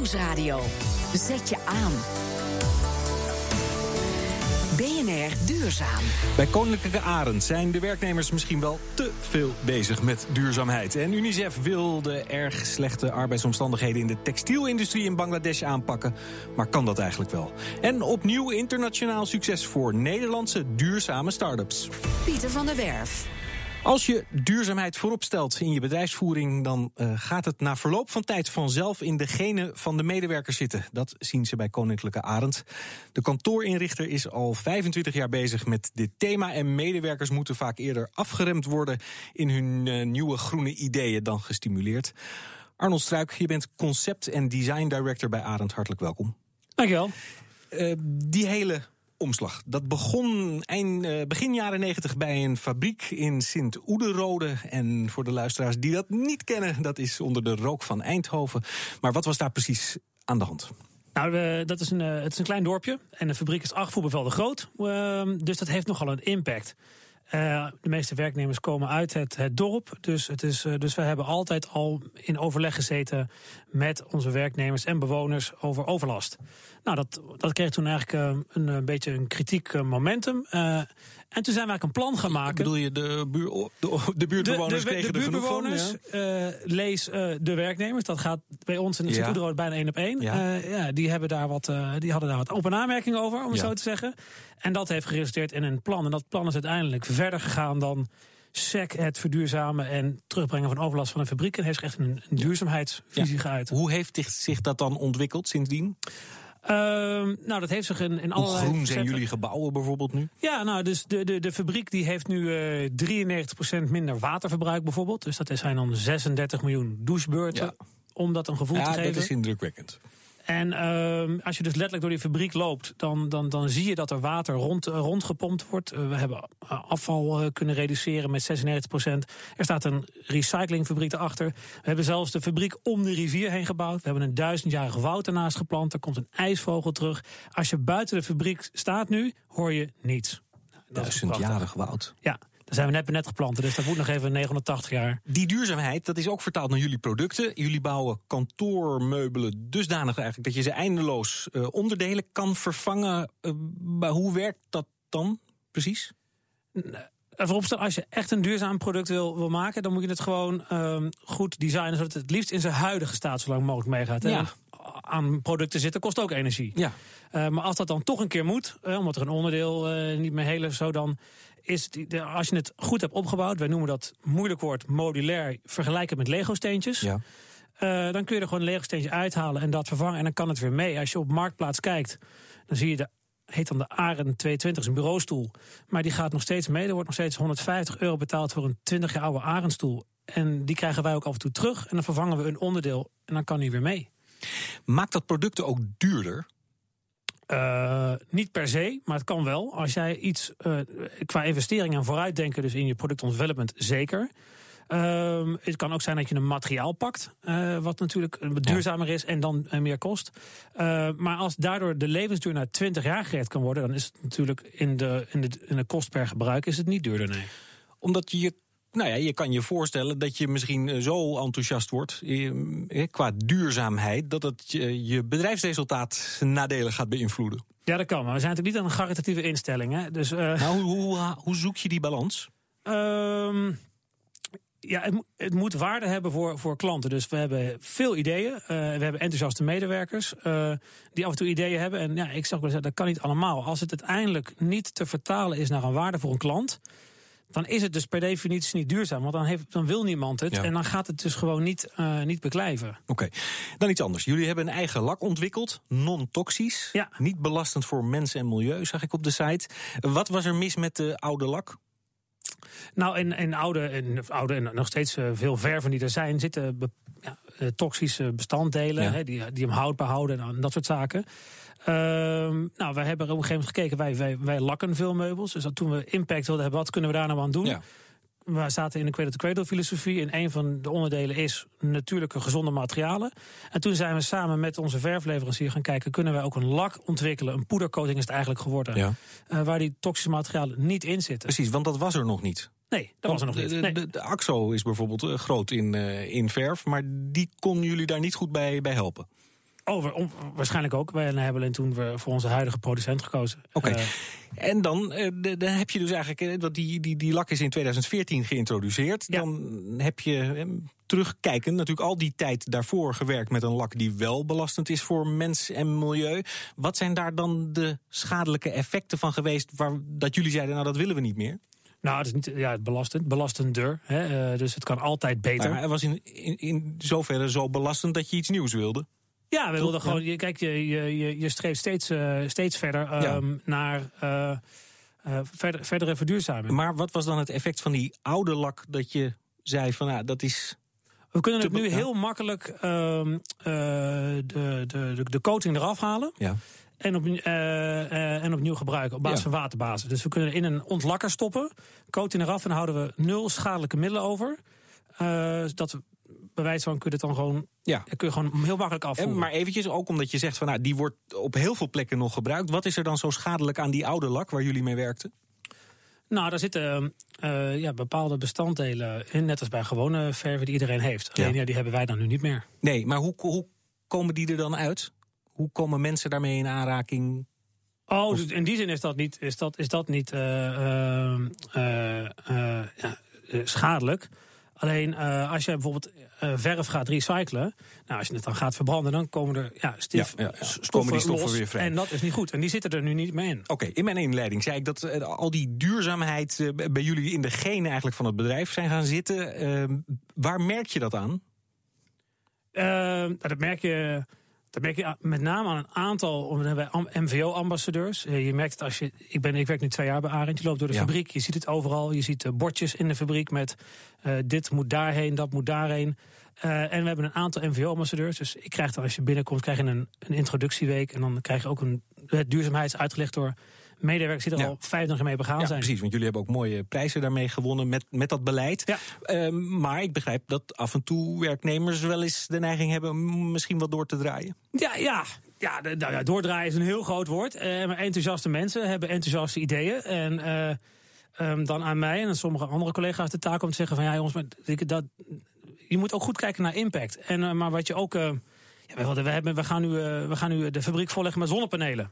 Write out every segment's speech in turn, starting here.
Nieuwsradio. Zet je aan. BNR Duurzaam. Bij Koninklijke Arend zijn de werknemers misschien wel te veel bezig met duurzaamheid. En UNICEF wil de erg slechte arbeidsomstandigheden in de textielindustrie in Bangladesh aanpakken. Maar kan dat eigenlijk wel? En opnieuw internationaal succes voor Nederlandse duurzame start-ups. Pieter van der Werf. Als je duurzaamheid voorop stelt in je bedrijfsvoering, dan uh, gaat het na verloop van tijd vanzelf in de genen van de medewerkers zitten. Dat zien ze bij Koninklijke Arend. De kantoorinrichter is al 25 jaar bezig met dit thema en medewerkers moeten vaak eerder afgeremd worden in hun uh, nieuwe groene ideeën dan gestimuleerd. Arnold Struik, je bent concept- en design director bij Arend. Hartelijk welkom. Dankjewel. Uh, die hele omslag. Dat begon eind, uh, begin jaren 90 bij een fabriek in Sint-Oederode. En voor de luisteraars die dat niet kennen, dat is onder de rook van Eindhoven. Maar wat was daar precies aan de hand? Nou, dat is een, uh, het is een klein dorpje en de fabriek is acht voetbalvelden groot. dus dat heeft nogal een impact. Uh, de meeste werknemers komen uit het, het dorp. Dus, het is, dus we hebben altijd al in overleg gezeten met onze werknemers en bewoners over overlast. Nou, dat, dat kreeg toen eigenlijk uh, een, een, beetje een kritiek momentum. en toen zijn we eigenlijk een plan gaan maken. Bedoel je de, buur, de, de buurtbewoners de, de, kregen de, de buurtbewoners, ja? lees de werknemers. Dat gaat bij ons in de ja. Bijna één op één. Ja. ja. die, hebben daar wat, die hadden daar wat open aanmerkingen over, om het zo te zeggen. En dat heeft geresulteerd in een plan. En dat plan is uiteindelijk verder gegaan dan SEC, het verduurzamen en terugbrengen van overlast van een fabriek. En heeft echt een, een duurzaamheidsvisie ja. geuit. Hoe heeft zich dat dan ontwikkeld sindsdien? Uh, nou, dat heeft zich in, in allerlei. Hoe groen zijn jullie gebouwen bijvoorbeeld nu? Ja, nou, dus de, de, de fabriek die heeft nu uh, 93% minder waterverbruik bijvoorbeeld. Dus dat zijn dan 36 miljoen douchebeurten. Ja. Om dat een gevoel ja, te geven. Ja, dat is indrukwekkend. En uh, als je dus letterlijk door die fabriek loopt, dan, dan, dan zie je dat er water rond, uh, rondgepompt wordt. Uh, we hebben afval uh, kunnen reduceren met 96%. Er staat een recyclingfabriek erachter. We hebben zelfs de fabriek om de rivier heen gebouwd. We hebben een duizendjarige woud ernaast geplant. Er komt een ijsvogel terug. Als je buiten de fabriek staat nu, hoor je niets. Duizendjarig woud. Ja, zijn we net net geplant, dus dat moet nog even 980 jaar. Die duurzaamheid, dat is ook vertaald naar jullie producten. Jullie bouwen kantoormeubelen dusdanig eigenlijk dat je ze eindeloos uh, onderdelen kan vervangen. Uh, maar hoe werkt dat dan precies? Vooropstellen, als je echt een duurzaam product wil, wil maken, dan moet je het gewoon uh, goed designen, zodat het het liefst in zijn huidige staat zo lang mogelijk meegaat. Ja. Aan producten zitten kost ook energie. Ja. Uh, maar als dat dan toch een keer moet, uh, omdat er een onderdeel uh, niet meer heel of zo, dan is die, de, als je het goed hebt opgebouwd, wij noemen dat moeilijk woord modulair, vergelijken met Lego-steentjes. Ja. Uh, dan kun je er gewoon een Lego-steentje uithalen en dat vervangen. En dan kan het weer mee. Als je op Marktplaats kijkt, dan zie je de heet dan de Aren 220, is een bureaustoel. Maar die gaat nog steeds mee. Er wordt nog steeds 150 euro betaald voor een 20 jaar oude Arenstoel. En die krijgen wij ook af en toe terug. En dan vervangen we een onderdeel en dan kan die weer mee. Maakt dat producten ook duurder? Uh, niet per se, maar het kan wel. Als jij iets uh, qua investering en vooruitdenken, dus in je product development, zeker. Uh, het kan ook zijn dat je een materiaal pakt, uh, wat natuurlijk duurzamer is en dan meer kost. maar als daardoor de levensduur naar 20 jaar gered kan worden, dan is het natuurlijk in de, in de, in de kost per gebruik is het niet duurder. Nee. Omdat je nou ja, je kan je voorstellen dat je misschien zo enthousiast wordt eh, qua duurzaamheid dat het je, bedrijfsresultaat nadelig gaat beïnvloeden. Ja, dat kan. Maar we zijn natuurlijk niet aan een caritatieve instelling. Hè? Dus, uh, nou, hoe, hoe, hoe, zoek je die balans? Um, ja, het, het, moet waarde hebben voor, voor klanten. Dus we hebben veel ideeën. Uh, we hebben enthousiaste medewerkers uh, die af en toe ideeën hebben. En ja, ik zou wel zeggen, dat kan niet allemaal. Als het uiteindelijk niet te vertalen is naar een waarde voor een klant dan is het dus per definitie niet duurzaam. Want dan, heeft, dan wil niemand het. Ja. En dan gaat het dus gewoon niet, uh, niet beklijven. Oké, okay. dan iets anders. Jullie hebben een eigen lak ontwikkeld. Non-toxisch. Ja. Niet belastend voor mensen en milieu, zag ik op de site. Wat was er mis met de oude lak? Nou, in, in oude, in oude en nog steeds veel verven die er zijn, zitten be, ja, toxische bestanddelen ja. die, die hem houdbaar houden en dat soort zaken. Uh, nou, wij hebben op een gegeven moment gekeken, wij, wij, wij lakken veel meubels. Dus dat toen we impact wilden hebben, wat kunnen we daar nou aan doen? Ja. We zaten in de cradle-to-cradle filosofie. En een van de onderdelen is natuurlijke gezonde materialen. En toen zijn we samen met onze verfleverancier gaan kijken... kunnen wij ook een lak ontwikkelen, een poedercoating is het eigenlijk geworden... Ja. Uh, waar die toxische materialen niet in zitten. Precies, want dat was er nog niet. Nee, dat was er nog niet. De, nee. de, de, AXO is bijvoorbeeld uh, groot in, uh, in verf... maar die kon jullie daar niet goed bij, bij helpen. Over, om, waarschijnlijk ook. Wij hebben toen we voor onze huidige producent gekozen. Oké. Eh, En dan, eh, de- dan heb je dus eigenlijk, eh, want die, die, die lak is in 2014 geïntroduceerd. Ja. Dan heb je eh, terugkijkend natuurlijk al die tijd daarvoor gewerkt met een lak die wel belastend is voor mens en milieu. Wat zijn daar dan de schadelijke effecten van geweest waar dat jullie zeiden, nou dat willen we niet meer? nou, het is niet ja, het belastend, belastender. Hè, eh, dus het kan altijd beter. Maar het was in, in, in zoverre zo belastend dat je iets nieuws wilde. Ja, we wilden gewoon. Je, kijk, je, je, je, streeft steeds, eh, steeds verder ehm, naar eh, eh, verder, verdere verduurzaming. Maar wat was dan het effect van die oude lak dat je zei van nou dat is... we kunnen het nu heel makkelijk ehm, eh, de, de, de, de coating eraf halen. Ja. En, op, en opnieuw gebruiken op basis Ja. van waterbasis. Dus we kunnen in een ontlakker stoppen, coating eraf en houden we nul schadelijke middelen over. Dat we bij wijze van kun je het dan gewoon, Ja. kun je gewoon heel makkelijk En afvoeren. maar eventjes, ook omdat je zegt van nou, die wordt op heel veel plekken nog gebruikt. Wat is er dan zo schadelijk aan die oude lak waar jullie mee werkten? Nou, daar zitten eh, ja, bepaalde bestanddelen in, net als bij gewone verven die iedereen heeft. Alleen Ja. ja, die hebben wij dan nu niet meer. Nee, maar hoe, hoe komen die er dan uit? Hoe komen mensen daarmee in aanraking? Oh, dus in die zin is dat niet, is dat, is dat niet eh, eh, ja, schadelijk. Alleen eh, als je bijvoorbeeld eh, verf gaat recyclen, nou, als je het dan gaat verbranden, dan komen er ja, stif, Ja, ja, ja. stoffen, Komen die stoffen los. weer vrij. En dat is niet goed. En die zitten er nu niet meer in. Oké, in mijn inleiding zei ik dat eh, al die duurzaamheid bij jullie in de genen eigenlijk van het bedrijf zijn gaan zitten. Waar merk je dat aan? Eh, nou, dat merk je. Dat merk je met name aan een aantal MVO-ambassadeurs. je merkt het als je. Ik, ben, ik werk nu twee jaar bij Arend. Je loopt door de Ja. fabriek. Je ziet het overal. Je ziet eh, bordjes in de fabriek met. eh, dit moet daarheen, dat moet daarheen. Eh, en we hebben een aantal MVO-ambassadeurs. Dus ik krijg dan als je binnenkomt, krijg je een, een introductieweek. En dan krijg je ook een het duurzaamheid uitgelegd door medewerkers die er Ja. al 50 jaar mee begaan Ja, zijn. precies, want jullie hebben ook mooie prijzen daarmee gewonnen met, met dat beleid. Ja. Eh, maar ik begrijp dat af en toe werknemers wel eens de neiging hebben om misschien wat door te draaien. Ja, ja. Ja, de- nou ja, doordraaien is een heel groot woord. Eh, maar enthousiaste mensen hebben enthousiaste ideeën. En eh, ehm, dan aan mij en aan sommige andere collega's de taak om te zeggen van ja jongens, maar ik- dat, je moet ook goed kijken naar impact. En, eh, maar wat je ook. eh, ja, we, hadden- we, hebben, we, gaan nu, we gaan nu de fabriek volleggen met zonnepanelen.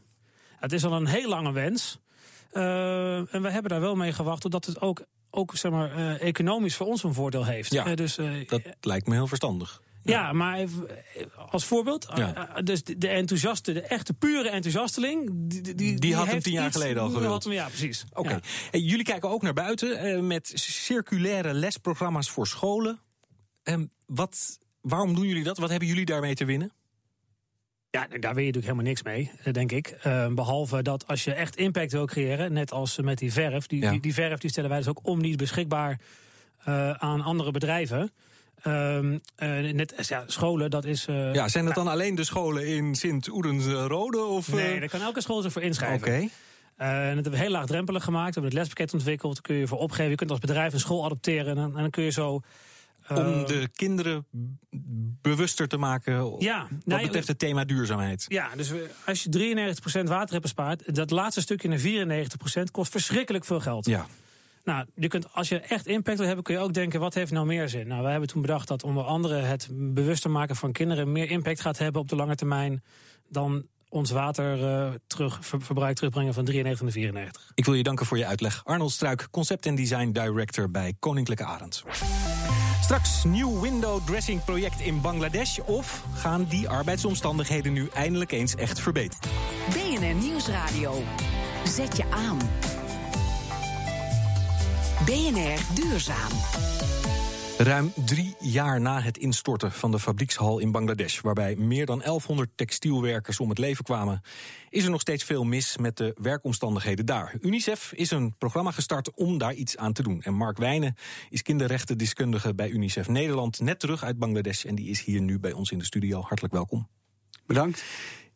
Het is al een heel lange wens. Eh, en we hebben daar wel mee gewacht, totdat het ook, ook zeg maar, eh, economisch voor ons een voordeel heeft. Ja, Eh, dus, Dat lijkt me heel verstandig. ja, maar als voorbeeld. Ja. Dus de, enthousiaste, de echte pure enthousiasteling. Die, die, Die had hem tien jaar geleden al gewild. hem- Ja, precies. Oké. Ja. Jullie kijken ook naar buiten eh, met circulaire lesprogramma's voor scholen. Ehm, wat, waarom doen jullie dat? Wat hebben jullie daarmee te winnen? Ja, daar wil je natuurlijk helemaal niks mee, eh, denk ik. Eh, behalve dat als je echt impact wil creëren, net als met die verf. Die, Ja. die, die verf die stellen wij dus ook om niet beschikbaar eh, aan andere bedrijven. Ehm, eh, net ja, scholen, dat is. Ja, zijn dat dan alleen de scholen in Sint-Oedenrode? Of? Nee, daar kan elke school zich voor Oké. inschrijven. Eh, en dat hebben we heel laagdrempelig gemaakt. We hebben het lespakket ontwikkeld. Daar kun je voor opgeven. Je kunt als bedrijf een school adopteren. En dan, en dan kun je zo. Om de kinderen bewuster te maken Ja, wat nou, betreft het thema duurzaamheid. Ja, dus als je 93% water hebt bespaard, dat laatste stukje naar 94% kost verschrikkelijk veel geld. Ja. Nou, je kunt, als je echt impact wil hebben, kun je ook denken: wat heeft nou meer zin? Nou, wij hebben toen bedacht dat onder andere het bewuster maken van kinderen meer impact gaat hebben op de lange termijn dan ons waterverbruik terug, ver- verbruik terugbrengen van 93 naar 94. Ik wil je danken voor je uitleg. Arnold Struik, Concept en Design Director bij Koninklijke Arend. Straks nieuw window dressing project in Bangladesh. Of gaan die arbeidsomstandigheden nu eindelijk eens echt verbeteren? BNR Nieuwsradio. Zet je aan. BNR Duurzaam. Ruim drie jaar na het instorten van de fabriekshal in Bangladesh, waarbij meer dan 1100 textielwerkers om het leven kwamen, is er nog steeds veel mis met de werkomstandigheden daar. UNICEF is een programma gestart om daar iets aan te doen. En Mark Wijnen is kinderrechtendeskundige bij UNICEF Nederland, net terug uit Bangladesh. En die is hier nu bij ons in de studio. Hartelijk welkom. Bedankt.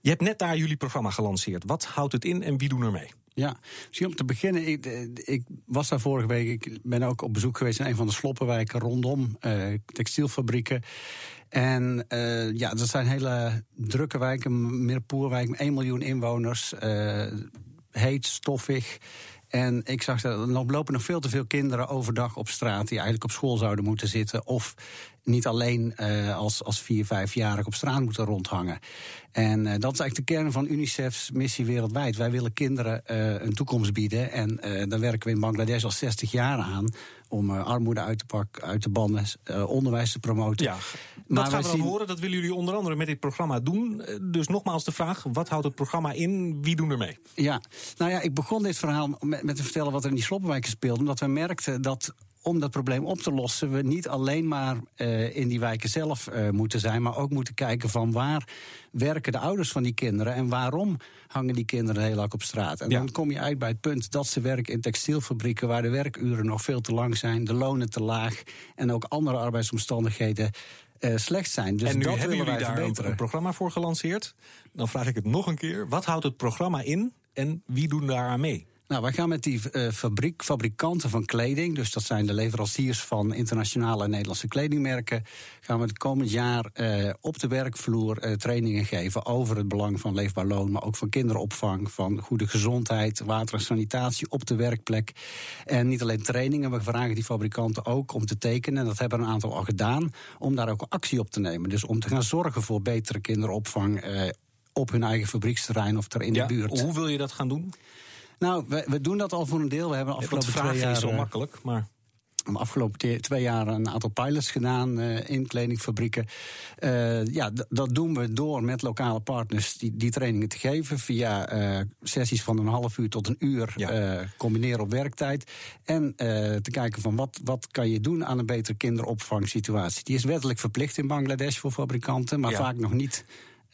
Je hebt net daar jullie programma gelanceerd. Wat houdt het in en wie doen er mee? Ja, misschien om te beginnen. Ik, eh, ik was daar vorige week. Ik ben ook op bezoek geweest in een van de sloppenwijken rondom eh, textielfabrieken. En eh, ja, dat zijn hele drukke wijken. Mirpoerwijk met 1 miljoen inwoners. heet, stoffig. En ik zag dat er lopen nog veel te veel kinderen overdag op straat die eigenlijk op school zouden moeten zitten. Of niet alleen uh, als, als vier, vijfjarig op straat moeten rondhangen. En uh, dat is eigenlijk de kern van UNICEF's missie wereldwijd. Wij willen kinderen uh, een toekomst bieden. En daar werken we in Bangladesh al 60 jaar aan. Om armoede uit te pakken, uit te bannen, onderwijs te promoten. Ja, maar dat gaan we dan horen. Dat willen jullie onder andere met dit programma doen. Dus nogmaals de vraag: wat houdt het programma in? Wie doen er mee? Ja, nou ja, ik begon dit verhaal met, met te vertellen wat er in die sloppenwijken speelde. Omdat we merkten dat om dat probleem op te lossen, we niet alleen maar uh, in die wijken zelf uh, moeten zijn, maar ook moeten kijken van waar werken de ouders van die kinderen en waarom hangen die kinderen heel lang op straat. En ja. dan kom je uit bij het punt dat ze werken in textielfabrieken waar de werkuren nog veel te lang zijn, de lonen te laag en ook andere arbeidsomstandigheden. Uh, slecht zijn. Dus en nu dat hebben jullie daar verbeteren. een programma voor gelanceerd. Dan vraag ik het nog een keer. Wat houdt het programma in en wie doen daaraan mee? Nou, wij gaan met die uh, fabriek, fabrikanten van kleding, dus dat zijn de leveranciers van internationale en Nederlandse kledingmerken, gaan we het komend jaar uh, op de werkvloer uh, trainingen geven over het belang van leefbaar loon, maar ook van kinderopvang, van goede gezondheid, water en sanitatie op de werkplek. En niet alleen trainingen, we vragen die fabrikanten ook om te tekenen, en dat hebben een aantal al gedaan, om daar ook actie op te nemen. Dus om te gaan zorgen voor betere kinderopvang op hun eigen fabrieksterrein of er in ja, de buurt. Hoe wil je dat gaan doen? Nou, we, we, doen dat al voor een deel. We hebben afgelopen twee jaar. is zo makkelijk, maar. De afgelopen twee jaar een aantal pilots gedaan uh, in kledingfabrieken. Uh, ja, dat doen we door met lokale partners die, die trainingen te geven. Via uh, sessies van een half uur tot een uur ja. combineren op werktijd. En te kijken van wat, wat kan je doen aan een betere kinderopvangsituatie. Die is wettelijk verplicht in Bangladesh voor fabrikanten, maar ja. vaak nog niet.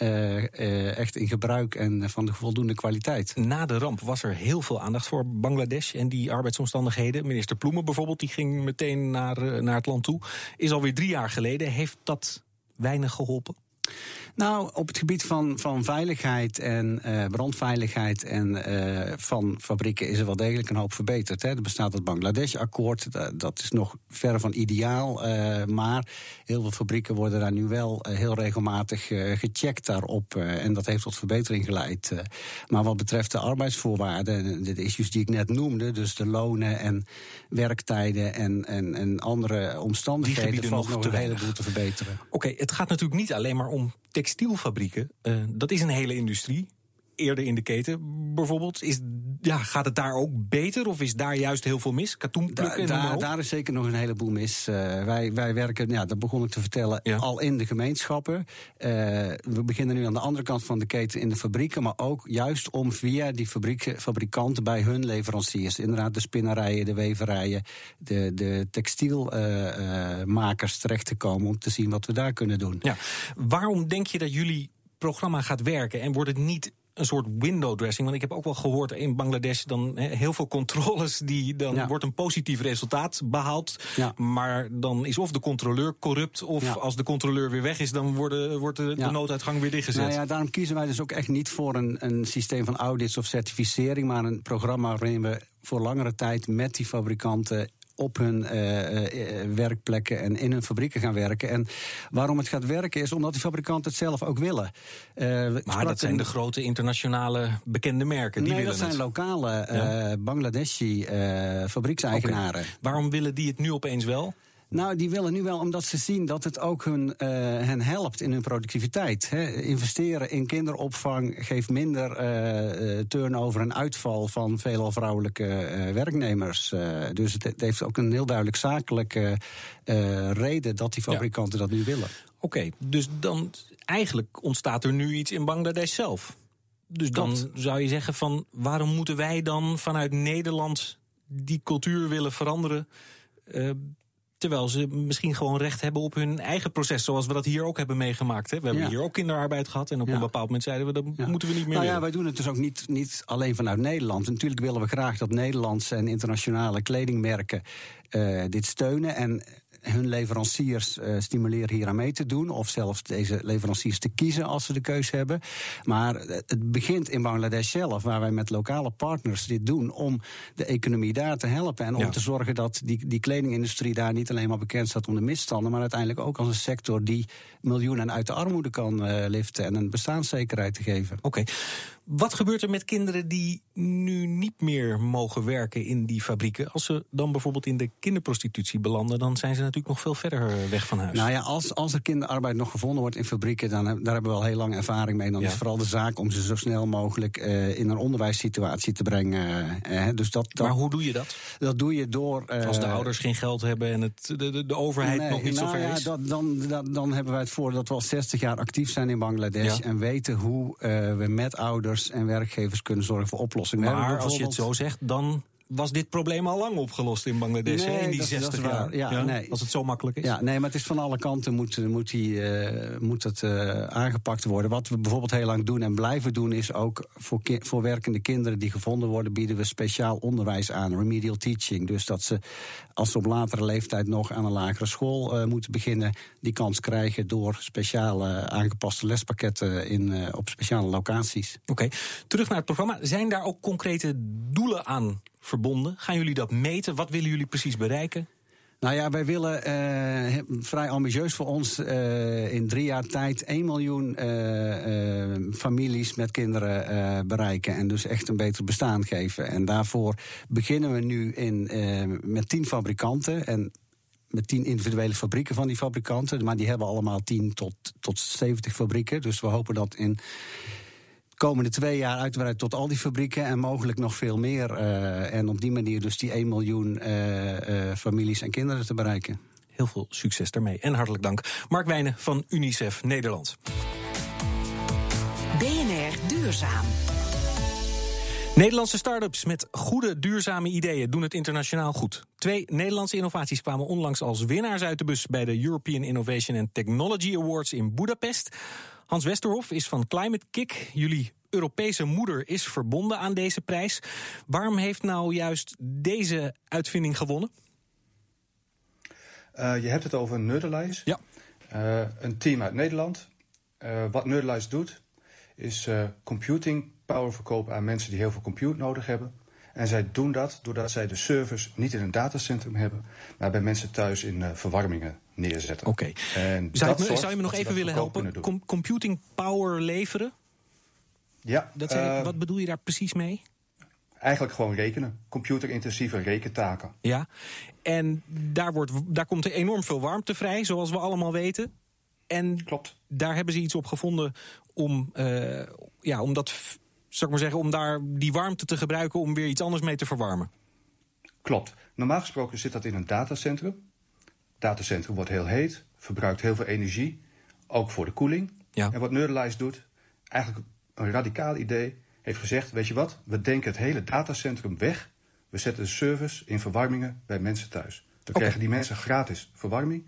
Uh, uh, echt in gebruik en van de voldoende kwaliteit. Na de ramp was er heel veel aandacht voor Bangladesh en die arbeidsomstandigheden. Minister Ploemen bijvoorbeeld, die ging meteen naar, uh, naar het land toe. Is alweer drie jaar geleden. Heeft dat weinig geholpen? Nou, op het gebied van, van veiligheid en uh, brandveiligheid en uh, van fabrieken is er wel degelijk een hoop verbeterd. Hè. Er bestaat het Bangladesh-akkoord, dat, is nog ver van ideaal. Uh, maar heel veel fabrieken worden daar nu wel heel regelmatig gecheckt daarop. en dat heeft tot verbetering geleid. maar wat betreft de arbeidsvoorwaarden, de, de issues die ik net noemde, dus de lonen en werktijden en, en, en andere omstandigheden, valt nog een heleboel te verbeteren. Oké, okay, het gaat natuurlijk niet alleen maar om textielfabrieken, uh, dat is een hele industrie. Eerder in de keten bijvoorbeeld. Is, ja, gaat het daar ook beter of is daar juist heel veel mis? Da, da, daar is zeker nog een heleboel mis. Uh, wij, wij werken, ja, dat begon ik te vertellen, ja. al in de gemeenschappen. Uh, we beginnen nu aan de andere kant van de keten in de fabrieken, maar ook juist om via die fabrieken, fabrikanten bij hun leveranciers, inderdaad de spinnerijen, de weverijen, de, de textielmakers uh, terecht te komen om te zien wat we daar kunnen doen. Ja. Waarom denk je dat jullie programma gaat werken en wordt het niet een soort window dressing. Want ik heb ook wel gehoord in Bangladesh dan he, heel veel controles. Die, dan ja. wordt een positief resultaat behaald. Ja. Maar dan is of de controleur corrupt. Of ja. als de controleur weer weg is, dan worden, wordt de, de nooduitgang weer dichtgezet. Nou ja, daarom kiezen wij dus ook echt niet voor een, een systeem van audits of certificering. Maar een programma waarin we voor langere tijd met die fabrikanten op hun uh, uh, werkplekken en in hun fabrieken gaan werken. En waarom het gaat werken is omdat die fabrikanten het zelf ook willen. Uh, maar dat zijn de grote internationale bekende merken. Die nee, willen dat zijn het. lokale ja. Bangladeshi fabriekseigenaren. Okay. Waarom willen die het nu opeens wel? Nou, die willen nu wel omdat ze zien dat het ook hun, uh, hen helpt in hun productiviteit. Hè. Investeren in kinderopvang geeft minder uh, turnover en uitval van veelal vrouwelijke uh, werknemers. dus het, het, heeft ook een heel duidelijk zakelijke reden dat die fabrikanten ja. dat nu willen. Oké, okay, dus dan eigenlijk ontstaat er nu iets in Bangladesh zelf. Dus dan zou je zeggen van waarom moeten wij dan vanuit Nederland die cultuur willen veranderen? Terwijl ze misschien gewoon recht hebben op hun eigen proces. Zoals we dat hier ook hebben meegemaakt. Hè. We hebben Ja. hier ook kinderarbeid gehad. En op Ja. een bepaald moment zeiden we dat Ja. moeten we niet meer Nou ja, willen. wij doen het dus ook niet, niet alleen vanuit Nederland. Natuurlijk willen we graag dat Nederlandse en internationale kledingmerken eh, dit steunen. En hun leveranciers eh, stimuleren hier aan mee te doen. Of zelfs deze leveranciers te kiezen als ze de keus hebben. Maar eh, het begint in Bangladesh zelf, waar wij met lokale partners dit doen. om de economie daar te helpen. En om Ja. te zorgen dat die, die kledingindustrie daar niet alleen maar bekend staat om de misstanden. maar uiteindelijk ook als een sector die miljoenen uit de armoede kan eh, liften. en een bestaanszekerheid te geven. Oké. Wat gebeurt er met kinderen die nu niet meer mogen werken in die fabrieken? Als ze dan bijvoorbeeld in de kinderprostitutie belanden, dan zijn ze natuurlijk nog veel verder weg van huis. Nou ja, als, als er kinderarbeid nog gevonden wordt in fabrieken, dan daar hebben we al heel lang ervaring mee. Dan is vooral de zaak om ze zo snel mogelijk in een onderwijssituatie te brengen. dus dat, maar hoe doe je dat? Dat doe je door. als de ouders geen geld hebben en het, de, de, de overheid nog niet nou, zo ver ja, is? Dat, dan, dan, dan hebben wij het voor dat we al 60 jaar actief zijn in Bangladesh. En weten hoe we met ouders en werkgevers kunnen zorgen voor oplossingen. Maar als je het zo zegt, dan was dit probleem al lang opgelost in Bangladesh nee, in die dat, 60 dat jaar. Ja, Nee. Als het zo makkelijk is. Ja, nee, maar het is van alle kanten moet, moet, die, uh, moet het uh, aangepakt worden. Wat we bijvoorbeeld heel lang doen en blijven doen, is ook voor, voor werkende kinderen die gevonden worden, bieden we speciaal onderwijs aan, remedial teaching. Dus dat ze, als ze op latere leeftijd nog aan een lagere school uh, moeten beginnen, die kans krijgen door speciale aangepaste lespakketten in, op speciale locaties. Oké, okay. terug naar het programma. Zijn daar ook concrete doelen aan verbonden? Gaan jullie dat meten? Wat willen jullie precies bereiken? Nou ja, wij willen uh, vrij ambitieus voor ons uh, in drie jaar tijd 1 miljoen uh, families met kinderen bereiken. En dus echt een beter bestaan geven. En daarvoor beginnen we nu in, met tien fabrikanten. En met tien individuele fabrieken van die fabrikanten. Maar die hebben allemaal 10 tot, tot 70 fabrieken. Dus we hopen dat in komende twee jaar uitbreiden tot al die fabrieken en mogelijk nog veel meer. Uh, en op die manier dus die 1 miljoen uh, uh, families en kinderen te bereiken. Heel veel succes daarmee en hartelijk dank. Mark Wijnen van UNICEF Nederland. BNR Duurzaam. Nederlandse start-ups met goede duurzame ideeën doen het internationaal goed. Twee Nederlandse innovaties kwamen onlangs als winnaars uit de bus bij de European Innovation and Technology Awards in Budapest. Hans Westerhof is van Climate Kick. Jullie Europese moeder is verbonden aan deze prijs. Waarom heeft nou juist deze uitvinding gewonnen? Uh, je hebt het over Nerdelis. Ja. Uh, een team uit Nederland. Uh, wat Nerdelis doet, is computing power verkopen aan mensen die heel veel compute nodig hebben. En zij doen dat doordat zij de servers niet in een datacentrum hebben, maar bij mensen thuis in verwarmingen neerzetten. Oké. Okay. Zou, zou, je me nog even willen helpen? Com computing power leveren? Ja. Dat uh, wat bedoel je daar precies mee? Eigenlijk gewoon rekenen. Computerintensieve rekentaken. Ja. En daar, wordt, daar komt er enorm veel warmte vrij, zoals we allemaal weten. En Klopt. daar hebben ze iets op gevonden om, uh, ja, om dat, zou ik maar zeggen, om daar die warmte te gebruiken om weer iets anders mee te verwarmen. Klopt. Normaal gesproken zit dat in een datacentrum datacentrum wordt heel heet, verbruikt heel veel energie, ook voor de koeling. Ja. En wat Nerdelis doet, eigenlijk een radicaal idee, heeft gezegd: Weet je wat, we denken het hele datacentrum weg. We zetten de service in verwarmingen bij mensen thuis. Dan okay. krijgen die mensen gratis verwarming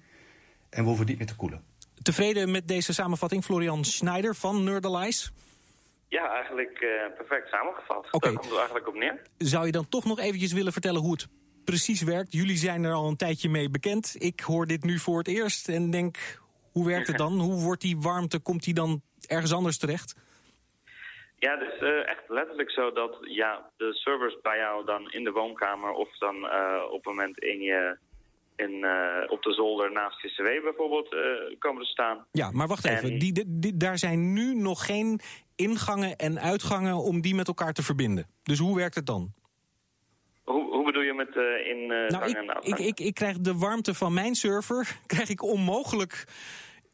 en we hoeven niet meer te koelen. Tevreden met deze samenvatting, Florian Schneider van Nerdelis? Ja, eigenlijk uh, perfect samengevat. Okay. Daar komt het eigenlijk op neer. Zou je dan toch nog eventjes willen vertellen hoe het precies werkt. Jullie zijn er al een tijdje mee bekend. Ik hoor dit nu voor het eerst en denk, hoe werkt het dan? Hoe wordt die warmte, komt die dan ergens anders terecht? Ja, het is uh, echt letterlijk zo dat ja, de servers bij jou dan in de woonkamer of dan uh, op het moment in je, in, uh, op de zolder naast je cw bijvoorbeeld komen te staan. Ja, maar wacht even. En... Die, die, die, daar zijn nu nog geen ingangen en uitgangen om die met elkaar te verbinden. Dus hoe werkt het dan? Hoe, hoe bedoel je met uh, in uh, nou, ik, en ik, ik, ik krijg de warmte van mijn server krijg ik onmogelijk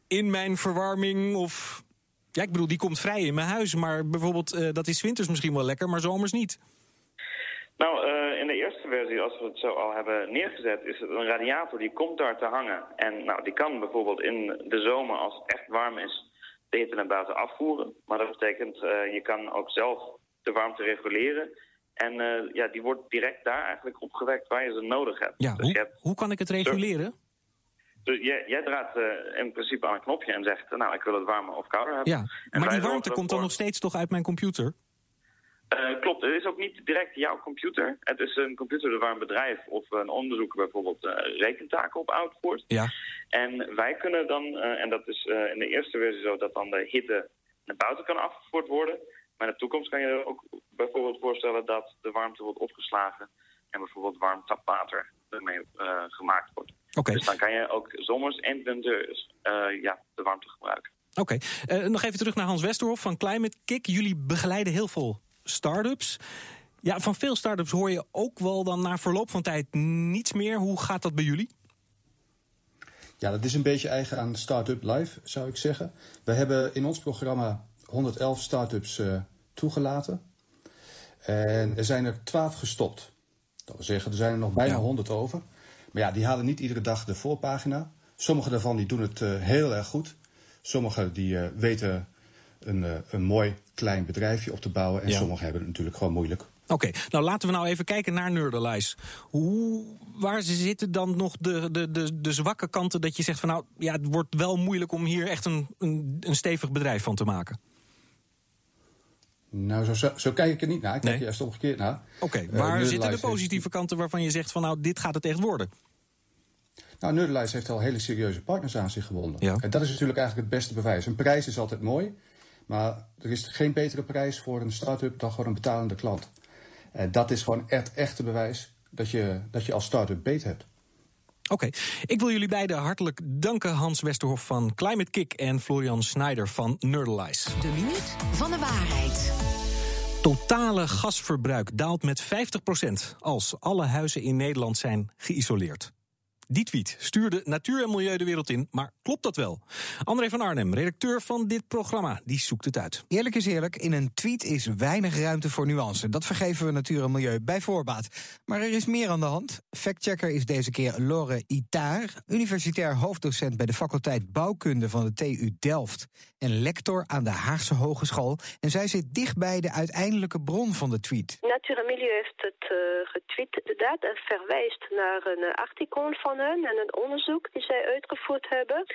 in mijn verwarming of... Ja, ik bedoel, die komt vrij in mijn huis. Maar bijvoorbeeld, uh, dat is winters misschien wel lekker, maar zomers niet. Nou, uh, in de eerste versie, als we het zo al hebben neergezet... is het een radiator die komt daar te hangen. En nou, die kan bijvoorbeeld in de zomer, als het echt warm is... de hitte naar buiten afvoeren. Maar dat betekent, uh, je kan ook zelf de warmte reguleren... En uh, ja, die wordt direct daar eigenlijk opgewekt waar je ze nodig hebt. Ja, dus hoe, hebt hoe kan ik het reguleren? Dus jij, jij draait uh, in principe aan een knopje en zegt... nou, ik wil het warmer of kouder hebben. Ja, en maar die warmte komt dan nog steeds toch uit mijn computer? Uh, klopt, het is ook niet direct jouw computer. Het is een computer waar een bedrijf of een onderzoeker bijvoorbeeld uh, rekentaken op uitvoert. Ja. En wij kunnen dan, uh, en dat is in de eerste versie zo, dat dan de hitte naar buiten kan afgevoerd worden... Maar in de toekomst kan je er ook bijvoorbeeld voorstellen dat de warmte wordt opgeslagen en bijvoorbeeld warm tapwater ermee gemaakt wordt. Okay. Dus dan kan je ook zomers en winters ja, de warmte gebruiken. Oké, okay. nog even terug naar Hans Westerhof van Climate Kick. Jullie begeleiden heel veel start-ups. Ja, van veel start-ups hoor je ook wel dan na verloop van tijd niets meer. Hoe gaat dat bij jullie? Ja, dat is een beetje eigen aan Startup Live, zou ik zeggen. We hebben in ons programma 111 start-ups uh, toegelaten. En er zijn er 12 gestopt. Dat wil zeggen, er zijn er nog bijna ja. 100 over. Maar ja, die halen niet iedere dag de voorpagina. Sommige daarvan die doen het uh, heel erg goed. Sommige die uh, weten een, een mooi klein bedrijfje op te bouwen. En ja. sommigen hebben het natuurlijk gewoon moeilijk. Oké, okay, nou laten we nou even kijken naar Nerderlijs. Hoe, waar zitten dan nog de, de, de, de zwakke kanten dat je zegt van nou ja, het wordt wel moeilijk om hier echt een, een, een stevig bedrijf van te maken? Nou, zo, zo, zo, kijk ik er niet naar. Ik kijk nee. juist omgekeerd naar. Oké, okay, waar uh, zitten de positieve heeft... kanten waarvan je zegt van nou, dit gaat het echt worden? Nou, Nerderlijst heeft al hele serieuze partners aan zich gewonnen. Ja. En dat is natuurlijk eigenlijk het beste bewijs. Een prijs is altijd mooi, maar er is geen betere prijs voor een start-up dan gewoon een betalende klant. En dat is gewoon het echte bewijs dat je, dat je als start-up beter hebt. Oké, okay. ik wil jullie beiden hartelijk danken. Hans Westerhof van Climate Kick en Florian Schneider van Nerdalize. De minuut van de waarheid. Totale gasverbruik daalt met 50% als alle huizen in Nederland zijn geïsoleerd. Die tweet stuurde Natuur en Milieu de wereld in, maar klopt dat wel? André van Arnhem, redacteur van dit programma, die zoekt het uit. Eerlijk is eerlijk, in een tweet is weinig ruimte voor nuance. Dat vergeven we Natuur en Milieu bij voorbaat. Maar er is meer aan de hand. Factchecker is deze keer Lore Itaar, universitair hoofddocent bij de faculteit Bouwkunde van de TU Delft en lector aan de Haagse Hogeschool. En zij zit dicht bij de uiteindelijke bron van de tweet. Natuur en Milieu heeft het uh, getweet inderdaad en verwijst naar een artikel van en een onderzoek die zij uitgevoerd hebben.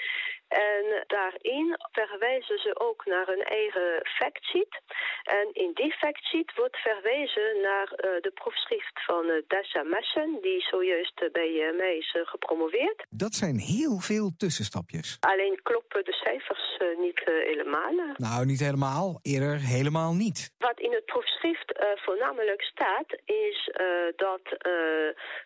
En daarin verwijzen ze ook naar hun eigen factsheet. En in die factsheet wordt verwezen naar uh, de proefschrift van uh, Dasha Messen, die zojuist uh, bij mij is gepromoveerd. Dat zijn heel veel tussenstapjes. Alleen kloppen de cijfers niet helemaal. Nou, niet helemaal. Eerder helemaal niet. Wat in het proefschrift voornamelijk staat, is dat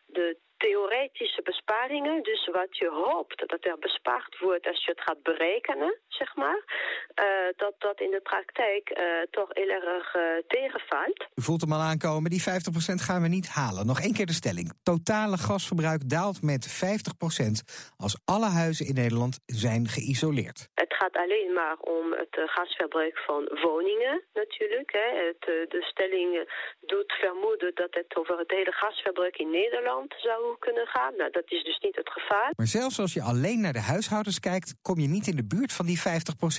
de theoretische besparingen, dus wat je hoopt dat er bespaard wordt als je het gaat berekenen, zeg maar, uh, dat dat in de praktijk uh, toch heel erg uh, tegenvalt. U voelt hem al aankomen, die 50% gaan we niet halen. Nog één keer de stelling. Totale gasverbruik daalt met 50% als alle huizen in Nederland zijn geïsoleerd. Het gaat alleen maar om het gasverbruik van woningen natuurlijk. Hè. Het, de stelling doet vermoeden dat het over het hele gasverbruik in Nederland zou kunnen gaan. Nou, dat is dus niet het gevaar. Maar zelfs als je alleen naar de huishoudens kijkt, kom je niet in de buurt van die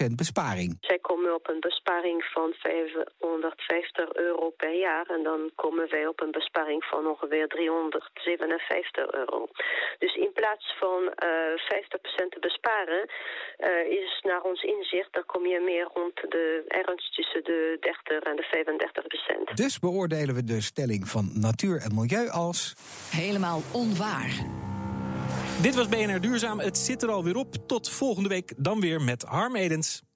50% besparing. Zij komen op een besparing van 550 euro per jaar. En dan komen wij op een besparing van ongeveer 357 euro. Dus in plaats van uh, 50% te besparen, uh, is naar ons inzicht, dan kom je meer rond de ergens tussen de 30 en de 35% Dus beoordelen we de stelling van natuur en milieu als. Helemaal onwaar. Dit was BNR Duurzaam. Het zit er alweer op. Tot volgende week dan weer met Harm Edens.